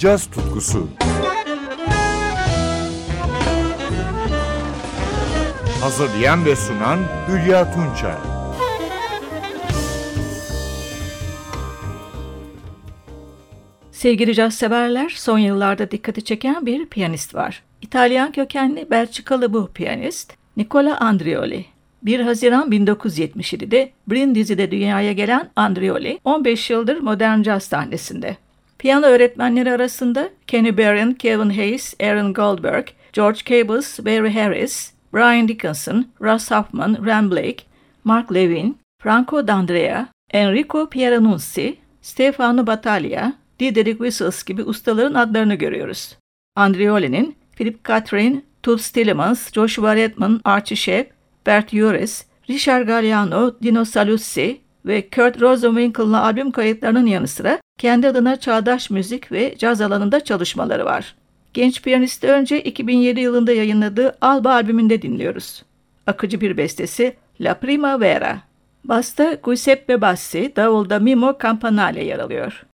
caz tutkusu. Hazırlayan ve sunan Hülya Tunçay. Sevgili caz severler, son yıllarda dikkati çeken bir piyanist var. İtalyan kökenli Belçikalı bu piyanist, Nicola Andrioli. 1 Haziran 1977'de Brindisi'de dünyaya gelen Andrioli, 15 yıldır modern caz sahnesinde. Piyano öğretmenleri arasında Kenny Barron, Kevin Hayes, Aaron Goldberg, George Cabus, Barry Harris, Brian Dickinson, Russ Hoffman, Ram Blake, Mark Levin, Franco D'Andrea, Enrico Pieranunzi, Stefano Battaglia, Didrik Whistles gibi ustaların adlarını görüyoruz. Andrioli'nin Philip Catherine, Toots Tillemans, Joshua Redman, Archie Shepp, Bert Juris, Richard Galliano, Dino Saluzzi ve Kurt Rosenwinkel'la albüm kayıtlarının yanı sıra kendi adına çağdaş müzik ve caz alanında çalışmaları var. Genç piyanisti önce 2007 yılında yayınladığı Alba albümünde dinliyoruz. Akıcı bir bestesi La Primavera. Basta Giuseppe Bassi, davulda Mimo Campanale yer alıyor.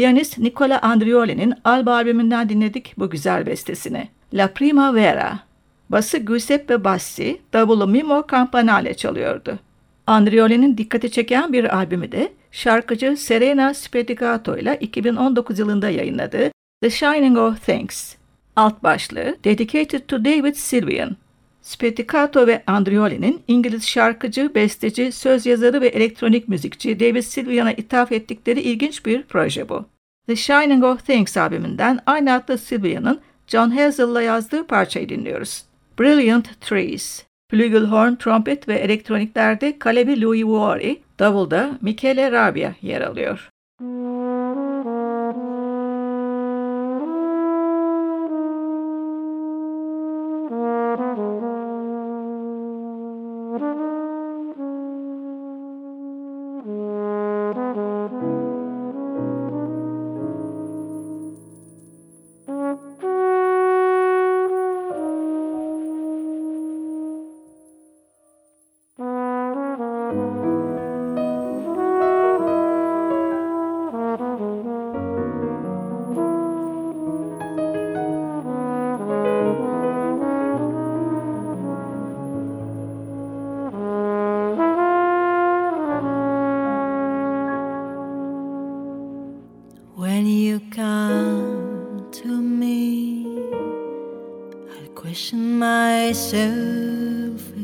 Piyanist Nicola Andrioli'nin Alba albümünden dinledik bu güzel bestesini. La Primavera. Bası Giuseppe Bassi, davulu Mimo Campanale çalıyordu. Andrioli'nin dikkati çeken bir albümü de şarkıcı Serena Spedigato ile 2019 yılında yayınladığı The Shining of Things. Alt başlığı Dedicated to David Sylvian. Spedigato ve Andrioli'nin İngiliz şarkıcı, besteci, söz yazarı ve elektronik müzikçi David Sylvian'a ithaf ettikleri ilginç bir proje bu. The Shining of Things albümünden aynı adlı Sylvian'ın John Hazel'la yazdığı parçayı dinliyoruz. Brilliant Trees. Flügelhorn, trompet ve elektroniklerde kalebi Louis Vuori, davulda Michele Rabia yer alıyor.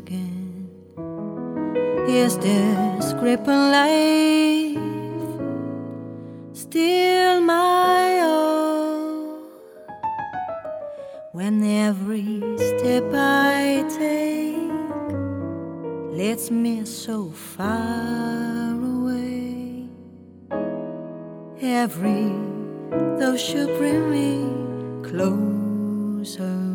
Again. Is this crippled life still my own? When every step I take leads me so far away, every though should bring me closer.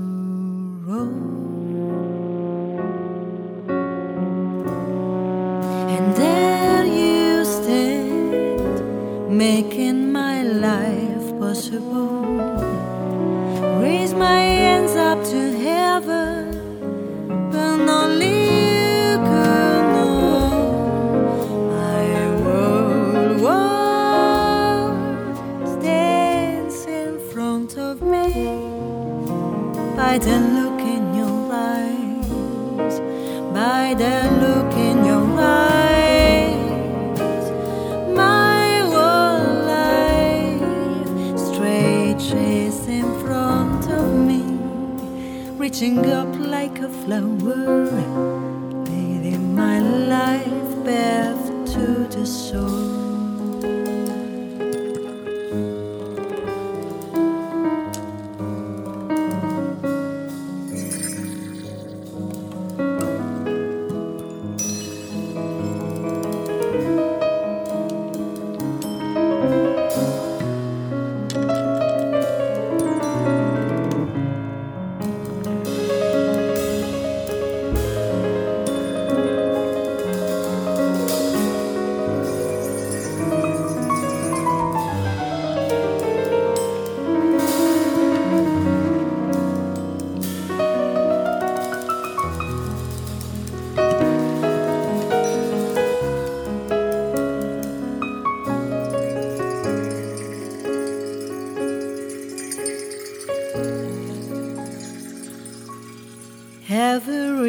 there you stayed, making my life possible. Raise my hands up to heaven, but only. you can go in front of me by the look in your eyes, by the flower,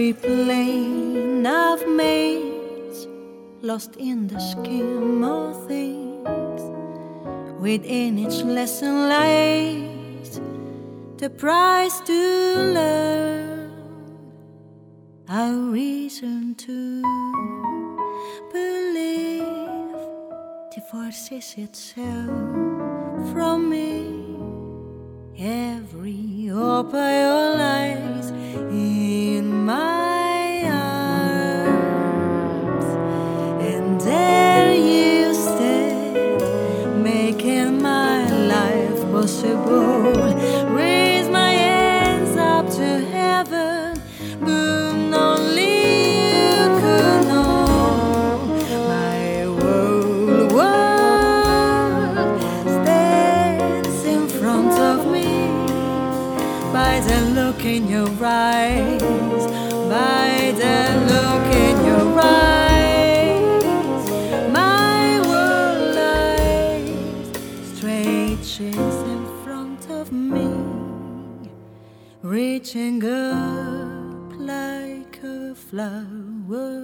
Every plane I've made, lost in the scheme of things. Within each lesson lies the price to learn. A reason to believe divorces itself from me. Every hope I By the look in your eyes, by the look in your eyes, my world lies stretches in front of me, reaching up like a flower.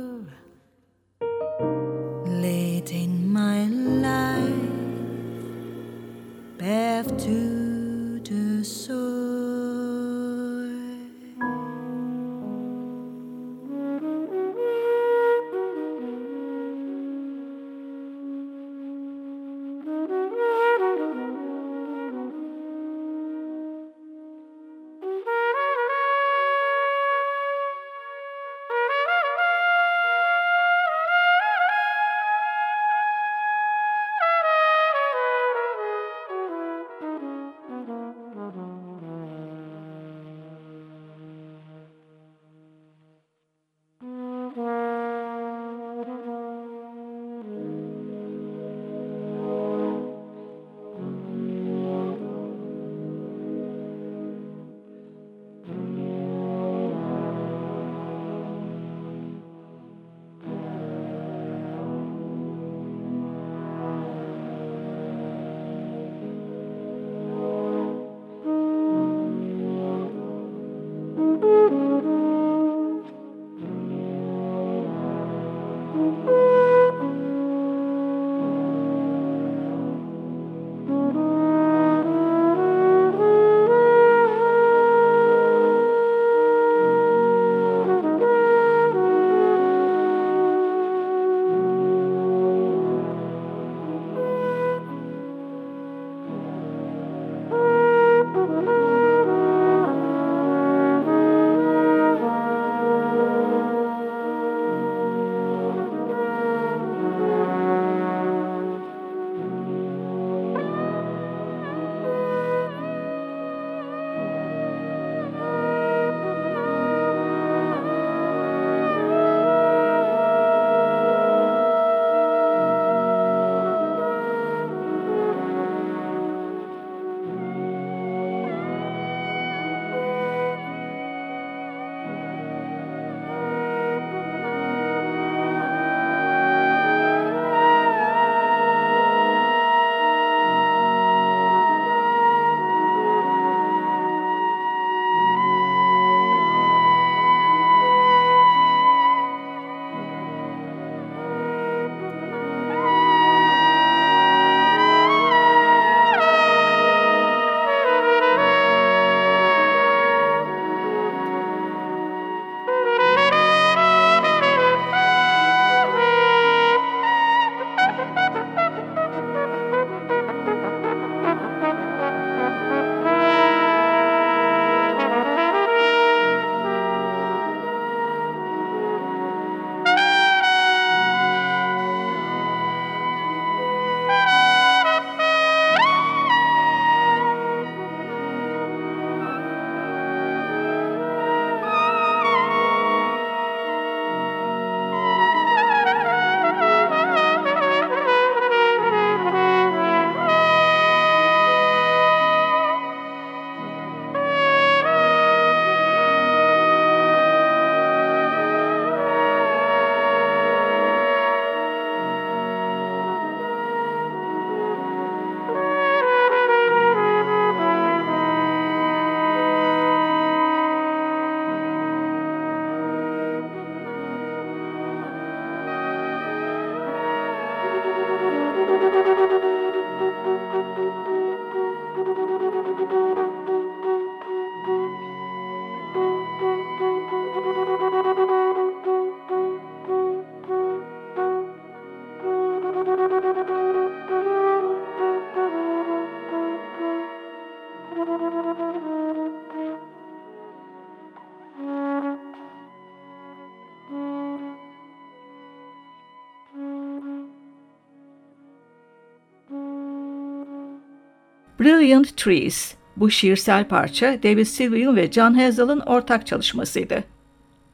Brilliant Trees. Bu şiirsel parça David Sylvian ve John Hazel'ın ortak çalışmasıydı.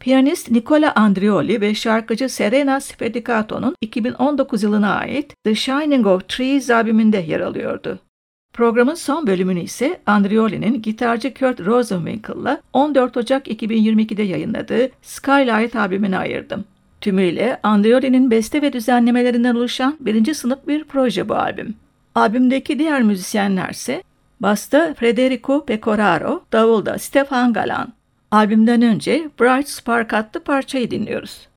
Piyanist Nicola Andreoli ve şarkıcı Serena Spedicato'nun 2019 yılına ait The Shining of Trees albümünde yer alıyordu. Programın son bölümünü ise Andreoli'nin gitarcı Kurt Rosenwinkel'la 14 Ocak 2022'de yayınladığı Skylight albümüne ayırdım. Tümüyle Andreoli'nin beste ve düzenlemelerinden oluşan birinci sınıf bir proje bu albüm. Albümdeki diğer müzisyenler ise Basta Federico Pecoraro, davulda Stefan Galan. Albümden önce Bright Spark adlı parçayı dinliyoruz.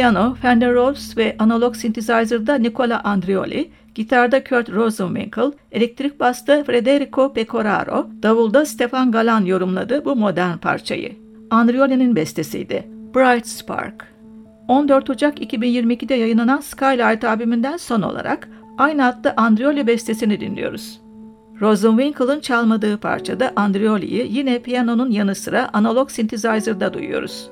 Piyano Fender Rhodes ve analog synthesizer'da Nicola Andreoli, gitarda Kurt Rosenwinkel, elektrik basta Federico Pecoraro, davulda Stefan Galan yorumladı bu modern parçayı. Andreoli'nin bestesiydi. Bright Spark. 14 Ocak 2022'de yayınlanan Skylight albümünden son olarak aynı adlı Andreoli bestesini dinliyoruz. Rosenwinkel'ın çalmadığı parçada Andreoli'yi yine piyanonun yanı sıra analog synthesizer'da duyuyoruz.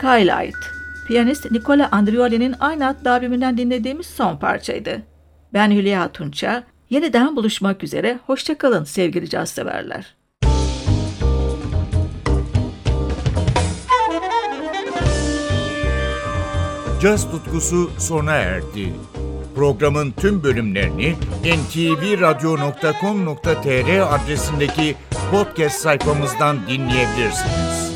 Skylight. Piyanist Nicola Andreoli'nin aynı adlı albümünden dinlediğimiz son parçaydı. Ben Hülya Tunça. Yeniden buluşmak üzere. Hoşçakalın sevgili caz severler. Caz tutkusu sona erdi. Programın tüm bölümlerini ntvradio.com.tr adresindeki podcast sayfamızdan dinleyebilirsiniz.